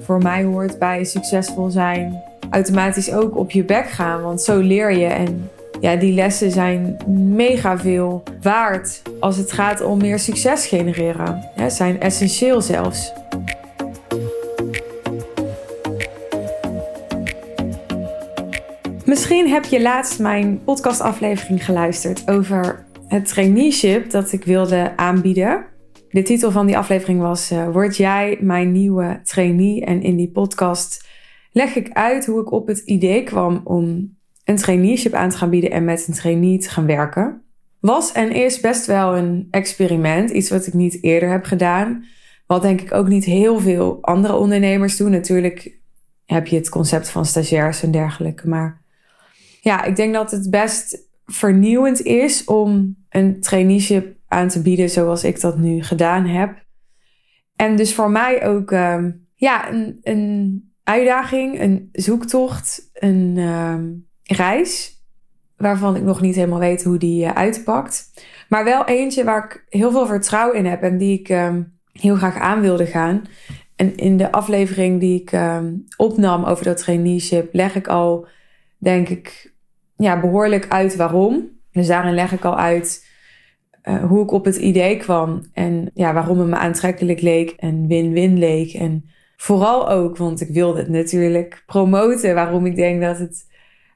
voor mij hoort bij succesvol zijn automatisch ook op je bek gaan. Want zo leer je. En ja, die lessen zijn mega veel waard als het gaat om meer succes genereren. Ja, zijn essentieel zelfs. Misschien heb je laatst mijn podcastaflevering geluisterd over het traineeship dat ik wilde aanbieden. De titel van die aflevering was uh, Word jij mijn nieuwe trainee? En in die podcast leg ik uit hoe ik op het idee kwam om een traineeship aan te gaan bieden en met een trainee te gaan werken. Was en is best wel een experiment, iets wat ik niet eerder heb gedaan. Wat denk ik ook niet heel veel andere ondernemers doen. Natuurlijk heb je het concept van stagiairs en dergelijke. Maar ja, ik denk dat het best vernieuwend is om een traineeship aan te bieden zoals ik dat nu gedaan heb. En dus voor mij ook ehm, ja, een, een uitdaging, een zoektocht, een ehm, reis. Waarvan ik nog niet helemaal weet hoe die uh, uitpakt. Maar wel eentje waar ik heel veel vertrouwen in heb en die ik ehm, heel graag aan wilde gaan. En in de aflevering die ik opnam over dat traineeship, leg ik al, denk ik, ja, behoorlijk uit waarom. Dus daarin leg ik al uit uh, hoe ik op het idee kwam en ja, waarom het me aantrekkelijk leek en win-win leek. En Vooral ook, want ik wilde het natuurlijk promoten. Waarom ik denk dat het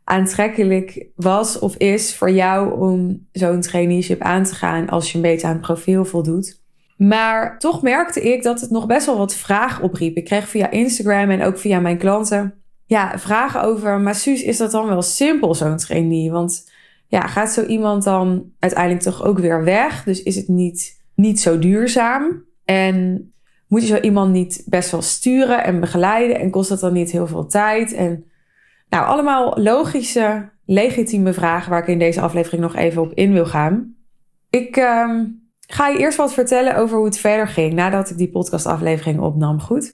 aantrekkelijk was of is voor jou om zo'n traineeship aan te gaan als je een beetje aan het profiel voldoet. Maar toch merkte ik dat het nog best wel wat vragen opriep. Ik kreeg via Instagram en ook via mijn klanten ja, vragen over. Maar Suus, is dat dan wel simpel, zo'n trainee? Want ja, gaat zo iemand dan uiteindelijk toch ook weer weg? Dus is het niet, niet zo duurzaam? En moet je zo iemand niet best wel sturen en begeleiden? En kost dat dan niet heel veel tijd? En nou, allemaal logische, legitieme vragen waar ik in deze aflevering nog even op in wil gaan. Ik uh, ga je eerst wat vertellen over hoe het verder ging nadat ik die podcastaflevering opnam. Goed.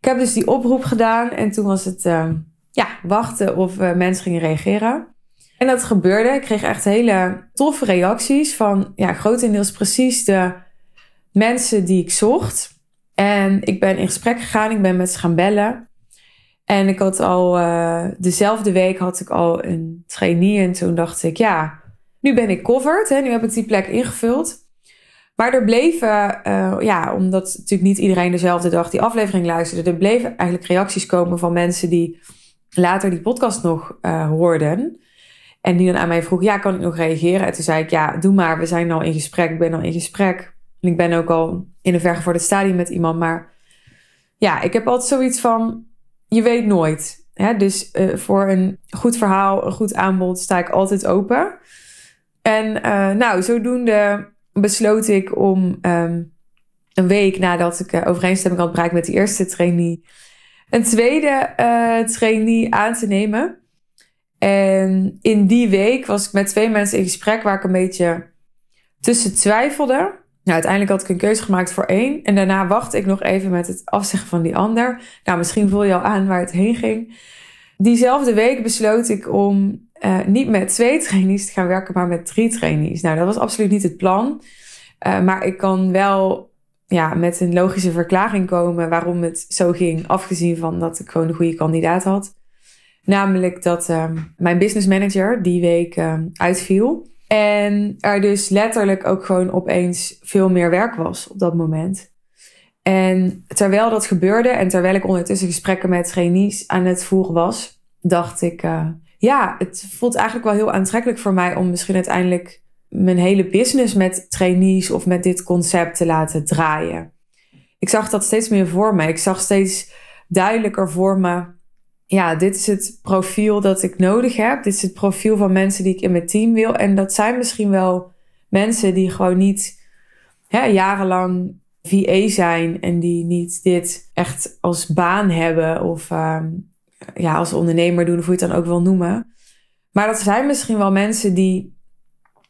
Ik heb dus die oproep gedaan en toen was het uh, ja, wachten of uh, mensen gingen reageren. En dat gebeurde. Ik kreeg echt hele toffe reacties van ja, grotendeels precies de mensen die ik zocht. En ik ben in gesprek gegaan, ik ben met ze gaan bellen. En ik had al, uh, dezelfde week had ik al een trainee. En toen dacht ik, ja, nu ben ik covered. Hè, nu heb ik die plek ingevuld. Maar er bleven, uh, ja, omdat natuurlijk niet iedereen dezelfde dag die aflevering luisterde. Er bleven eigenlijk reacties komen van mensen die later die podcast nog uh, hoorden. En die dan aan mij vroegen, ja, kan ik nog reageren? En toen zei ik, ja, doe maar, we zijn al in gesprek, ik ben al in gesprek. En ik ben ook al in een vergevoerde stadium met iemand. Maar ja, ik heb altijd zoiets van: je weet nooit. Hè? Dus uh, voor een goed verhaal, een goed aanbod, sta ik altijd open. En uh, nou, zodoende besloot ik om um, een week nadat ik uh, overeenstemming had bereikt met die eerste trainee, een tweede trainee aan te nemen. En in die week was ik met twee mensen in gesprek waar ik een beetje tussen twijfelde. Nou, uiteindelijk had ik een keuze gemaakt voor één. En daarna wachtte ik nog even met het afzeggen van die ander. Nou, misschien voel je al aan waar het heen ging. Diezelfde week besloot ik om uh, niet met twee trainees te gaan werken, maar met drie trainees. Nou, dat was absoluut niet het plan. Uh, maar ik kan wel ja, met een logische verklaring komen waarom het zo ging. Afgezien van dat ik gewoon een goede kandidaat had. Namelijk dat uh, mijn business manager die week uitviel. En er dus letterlijk ook gewoon opeens veel meer werk was op dat moment. En terwijl dat gebeurde en terwijl ik ondertussen gesprekken met trainees aan het voeren was, dacht ik, uh, ja, het voelt eigenlijk wel heel aantrekkelijk voor mij om misschien uiteindelijk mijn hele business met trainees of met dit concept te laten draaien. Ik zag dat steeds meer voor me. Ik zag steeds duidelijker voor me ja, dit is het profiel dat ik nodig heb. Dit is het profiel van mensen die ik in mijn team wil. En dat zijn misschien wel mensen die gewoon niet hè, jarenlang VA zijn en die niet dit echt als baan hebben of uh, ja, als ondernemer doen, of hoe je het dan ook wil noemen. Maar dat zijn misschien wel mensen die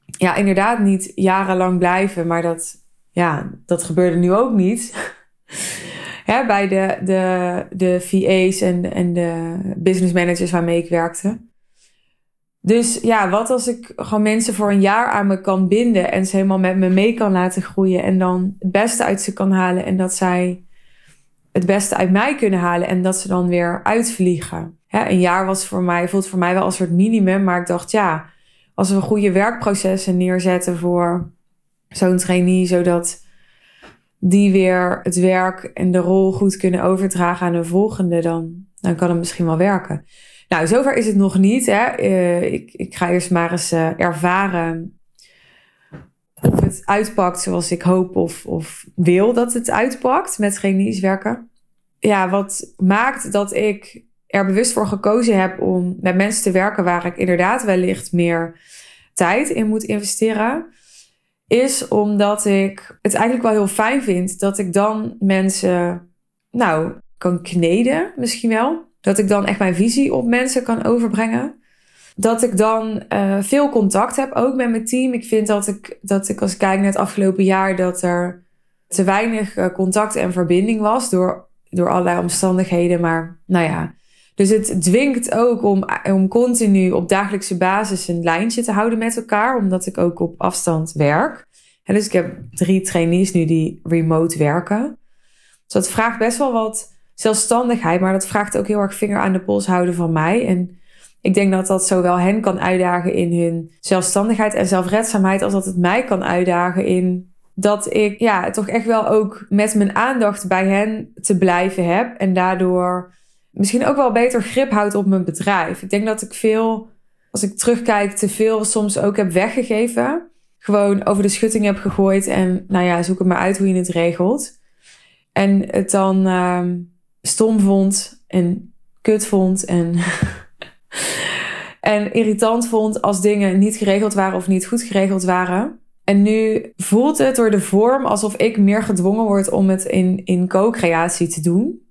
ja, inderdaad niet jarenlang blijven, maar dat, ja, dat gebeurde nu ook niet. Hè, bij de, de, de VA's en, en de business managers waarmee ik werkte. Dus ja, wat als ik gewoon mensen voor een jaar aan me kan binden en ze helemaal met me mee kan laten groeien en dan het beste uit ze kan halen en dat zij het beste uit mij kunnen halen en dat ze dan weer uitvliegen. een jaar was voor mij, voelt voor mij wel een soort minimum, maar ik dacht ja, als we goede werkprocessen neerzetten voor zo'n trainee, zodat die weer het werk en de rol goed kunnen overdragen aan de volgende, dan, dan kan het misschien wel werken. Nou, zover is het nog niet. Hè. Uh, ik, ik ga eerst maar eens uh, ervaren of het uitpakt zoals ik hoop of, of wil dat het uitpakt met trainees werken. Ja, wat maakt dat ik er bewust voor gekozen heb om met mensen te werken waar ik inderdaad wellicht meer tijd in moet investeren, is omdat ik het eigenlijk wel heel fijn vind dat ik dan mensen, nou, kan kneden misschien wel. Dat ik dan echt mijn visie op mensen kan overbrengen. Dat ik dan uh, veel contact heb, ook met mijn team. Ik vind dat ik, dat ik als ik kijk naar het afgelopen jaar, dat er te weinig uh, contact en verbinding was door, door allerlei omstandigheden. Maar nou ja, dus het dwingt ook om, om continu op dagelijkse basis een lijntje te houden met elkaar, omdat ik ook op afstand werk. En dus ik heb drie trainees nu die remote werken. Dus dat vraagt best wel wat zelfstandigheid, maar dat vraagt ook heel erg vinger aan de pols houden van mij. En ik denk dat dat zowel hen kan uitdagen in hun zelfstandigheid en zelfredzaamheid, als dat het mij kan uitdagen in dat ik ja, toch echt wel ook met mijn aandacht bij hen te blijven heb. En daardoor misschien ook wel beter grip houd op mijn bedrijf. Ik denk dat ik veel, als ik terugkijk, te veel soms ook heb weggegeven. Gewoon over de schutting heb gegooid en nou ja, zoek het maar uit hoe je het regelt. En het dan uh, stom vond en kut vond en, en irritant vond als dingen niet geregeld waren of niet goed geregeld waren. En nu voelt het door de vorm alsof ik meer gedwongen word om het in, in co-creatie te doen.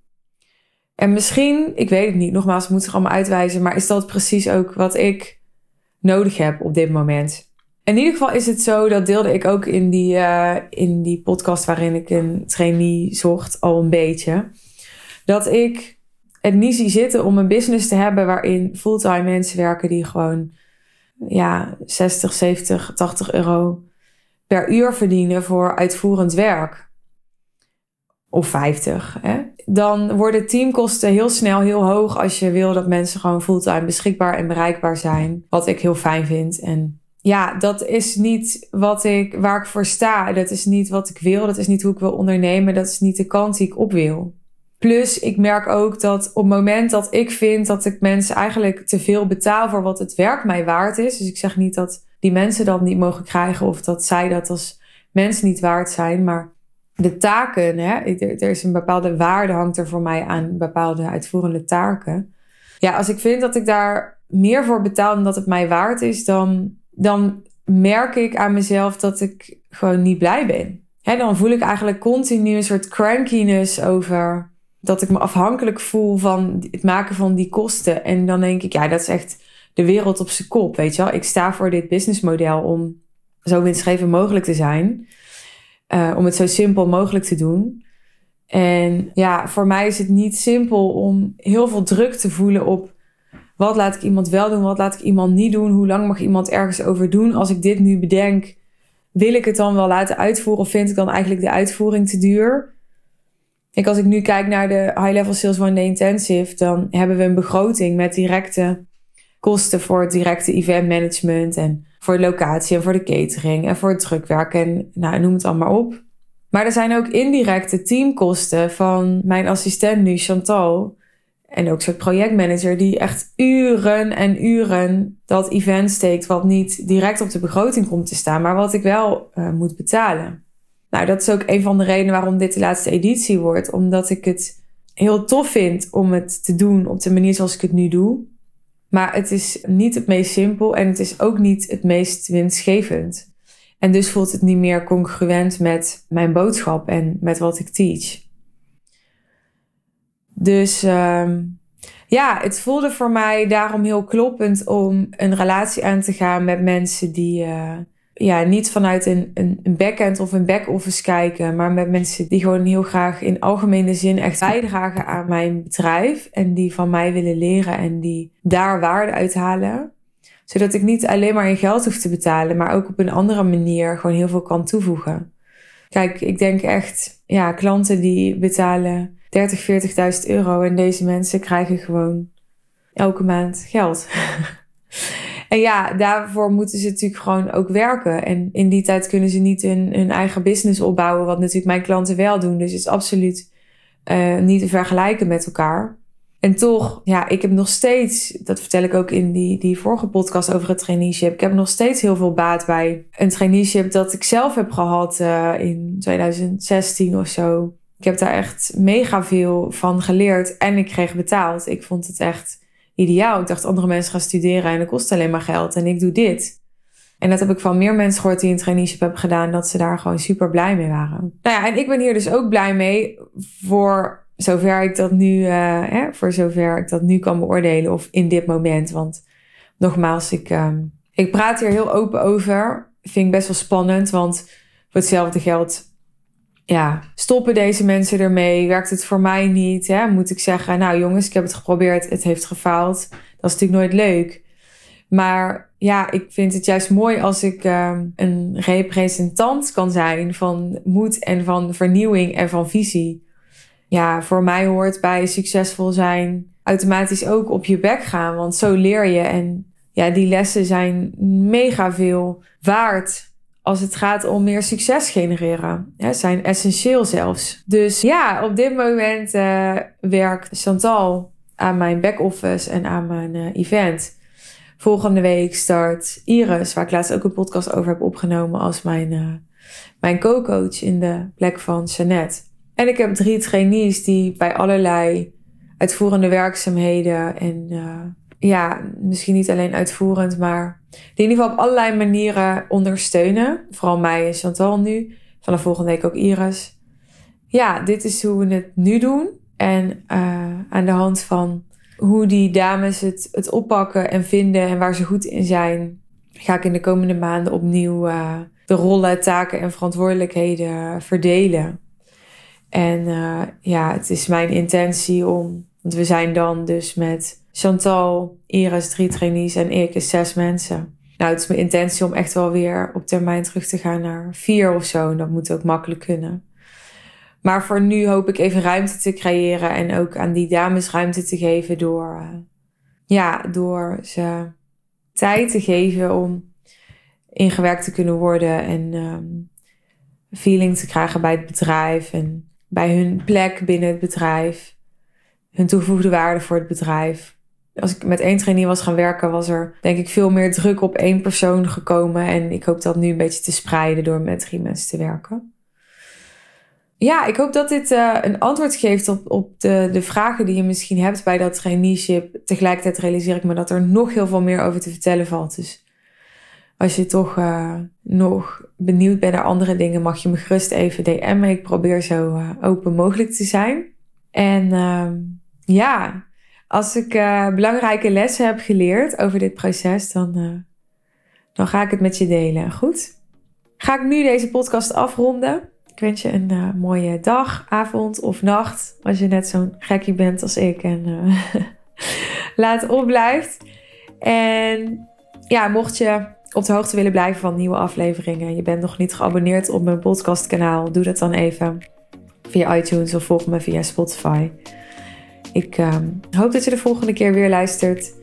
En misschien, ik weet het niet, nogmaals, het moet zich allemaal uitwijzen, maar is dat precies ook wat ik nodig heb op dit moment? In ieder geval is het zo, dat deelde ik ook in die, uh, in die podcast waarin ik een trainee zocht al een beetje. Dat ik het niet zie zitten om een business te hebben waarin fulltime mensen werken die gewoon ja, 60, 70, 80 euro per uur verdienen voor uitvoerend werk. Of 50. Hè? Dan worden teamkosten heel snel heel hoog als je wil dat mensen gewoon fulltime beschikbaar en bereikbaar zijn. Wat ik heel fijn vind. En ja, dat is niet wat ik, waar ik voor sta. Dat is niet wat ik wil. Dat is niet hoe ik wil ondernemen. Dat is niet de kant die ik op wil. Plus, ik merk ook dat op het moment dat ik vind dat ik mensen eigenlijk te veel betaal voor wat het werk mij waard is. Dus ik zeg niet dat die mensen dat niet mogen krijgen of dat zij dat als mensen niet waard zijn. Maar de taken, hè, er is een bepaalde waarde hangt er voor mij aan bepaalde uitvoerende taken. Ja, als ik vind dat ik daar meer voor betaal dan dat het mij waard is, dan dan merk ik aan mezelf dat ik gewoon niet blij ben. He, dan voel ik eigenlijk continu een soort crankiness over dat ik me afhankelijk voel van het maken van die kosten. En dan denk ik, ja, dat is echt de wereld op zijn kop, weet je wel. Ik sta voor dit businessmodel om zo winstgevend mogelijk te zijn. Uh, om het zo simpel mogelijk te doen. En ja, voor mij is het niet simpel om heel veel druk te voelen op wat laat ik iemand wel doen? Wat laat ik iemand niet doen? Hoe lang mag iemand ergens over doen? Als ik dit nu bedenk, wil ik het dan wel laten uitvoeren of vind ik dan eigenlijk de uitvoering te duur? Kijk, als ik nu kijk naar de High Level Sales One Day Intensive, dan hebben we een begroting met directe kosten voor het directe event management en voor de locatie en voor de catering en voor het drukwerk en nou, noem het allemaal op. Maar er zijn ook indirecte teamkosten van mijn assistent nu, Chantal, en ook zo'n projectmanager die echt uren en uren dat event steekt, wat niet direct op de begroting komt te staan, maar wat ik wel uh, moet betalen. Nou, dat is ook een van de redenen waarom dit de laatste editie wordt, omdat ik het heel tof vind om het te doen op de manier zoals ik het nu doe. Maar het is niet het meest simpel en het is ook niet het meest winstgevend. En dus voelt het niet meer congruent met mijn boodschap en met wat ik teach. Dus uh, ja, het voelde voor mij daarom heel kloppend om een relatie aan te gaan met mensen die uh, ja, niet vanuit een, een, een backend of een back-office kijken, maar met mensen die gewoon heel graag in algemene zin echt bijdragen aan mijn bedrijf en die van mij willen leren en die daar waarde uithalen. Zodat ik niet alleen maar in geld hoef te betalen, maar ook op een andere manier gewoon heel veel kan toevoegen. Kijk, ik denk echt, ja, klanten die betalen 30, 40.000 euro. En deze mensen krijgen gewoon elke maand geld. en ja, daarvoor moeten ze natuurlijk gewoon ook werken. En in die tijd kunnen ze niet hun, eigen business opbouwen, wat natuurlijk mijn klanten wel doen. Dus het is absoluut uh, niet te vergelijken met elkaar. En toch, ja, ik heb nog steeds, dat vertel ik ook in die, die vorige podcast over het traineeship. Ik heb nog steeds heel veel baat bij een traineeship dat ik zelf heb gehad uh, in 2016 of zo. Ik heb daar echt mega veel van geleerd en ik kreeg betaald. Ik vond het echt ideaal. Ik dacht, andere mensen gaan studeren en dat kost alleen maar geld en ik doe dit. En dat heb ik van meer mensen gehoord die een traineeship hebben gedaan, dat ze daar gewoon super blij mee waren. Nou ja, en ik ben hier dus ook blij mee voor zover ik dat nu, uh, hè, voor zover ik dat nu kan beoordelen of in dit moment. Want nogmaals, ik, uh, ik praat hier heel open over. Vind ik best wel spannend, want voor hetzelfde geld, ja, stoppen deze mensen ermee? Werkt het voor mij niet? Hè? Moet ik zeggen, nou jongens, ik heb het geprobeerd, het heeft gefaald. Dat is natuurlijk nooit leuk. Maar ja, ik vind het juist mooi als ik uh, een representant kan zijn van moed en van vernieuwing en van visie ja, voor mij hoort bij succesvol zijn automatisch ook op je bek gaan. Want zo leer je. En ja, die lessen zijn mega veel waard als het gaat om meer succes genereren. Ja, zijn essentieel zelfs. Dus ja, op dit moment uh, werkt Chantal aan mijn back-office en aan mijn uh, event. Volgende week start Iris, waar ik laatst ook een podcast over heb opgenomen als mijn, uh, mijn co-coach in de plek van Jeannette. En ik heb drie trainees die bij allerlei uitvoerende werkzaamheden en ja, misschien niet alleen uitvoerend, maar die in ieder geval op allerlei manieren ondersteunen. Vooral mij en Chantal nu. Vanaf volgende week ook Iris. Ja, dit is hoe we het nu doen. En uh, aan de hand van hoe die dames het, het oppakken en vinden en waar ze goed in zijn, ga ik in de komende maanden opnieuw uh, de rollen, taken en verantwoordelijkheden verdelen. En uh, ja, het is mijn intentie om, want we zijn dan dus met Chantal, Iris drie trainees en ik is zes mensen. Nou, het is mijn intentie om echt wel weer op termijn terug te gaan naar vier of zo. En dat moet ook makkelijk kunnen. Maar voor nu hoop ik even ruimte te creëren en ook aan die dames ruimte te geven door, uh, ja, door ze tijd te geven om ingewerkt te kunnen worden en um, feeling te krijgen bij het bedrijf en bij hun plek binnen het bedrijf, hun toegevoegde waarde voor het bedrijf. Als ik met één trainee was gaan werken, was er denk ik veel meer druk op één persoon gekomen. En ik hoop dat nu een beetje te spreiden door met drie mensen te werken. Ja, ik hoop dat dit uh, een antwoord geeft op, op de, de vragen die je misschien hebt bij dat traineeship. Tegelijkertijd realiseer ik me dat er nog heel veel meer over te vertellen valt. Dus als je toch uh, nog benieuwd bent naar andere dingen, mag je me gerust even DM'en. Ik probeer zo uh, open mogelijk te zijn. En uh, ja, als ik uh, belangrijke lessen heb geleerd over dit proces, dan, dan ga ik het met je delen. Goed? Ga ik nu deze podcast afronden. Ik wens je een mooie dag, avond of nacht. Als je net zo'n gekkie bent als ik en laat opblijft. En ja, mocht je op de hoogte willen blijven van nieuwe afleveringen, je bent nog niet geabonneerd op mijn podcastkanaal, doe dat dan even via iTunes of volg me via Spotify. Ik um, hoop dat je de volgende keer weer luistert.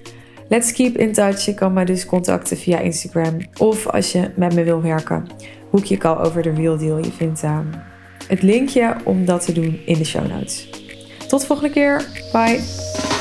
Let's keep in touch. Je kan me dus contacten via Instagram. Of als je met me wil werken, hoek je al over de Real Deal. Je vindt um, het linkje om dat te doen in de show notes. Tot de volgende keer. Bye.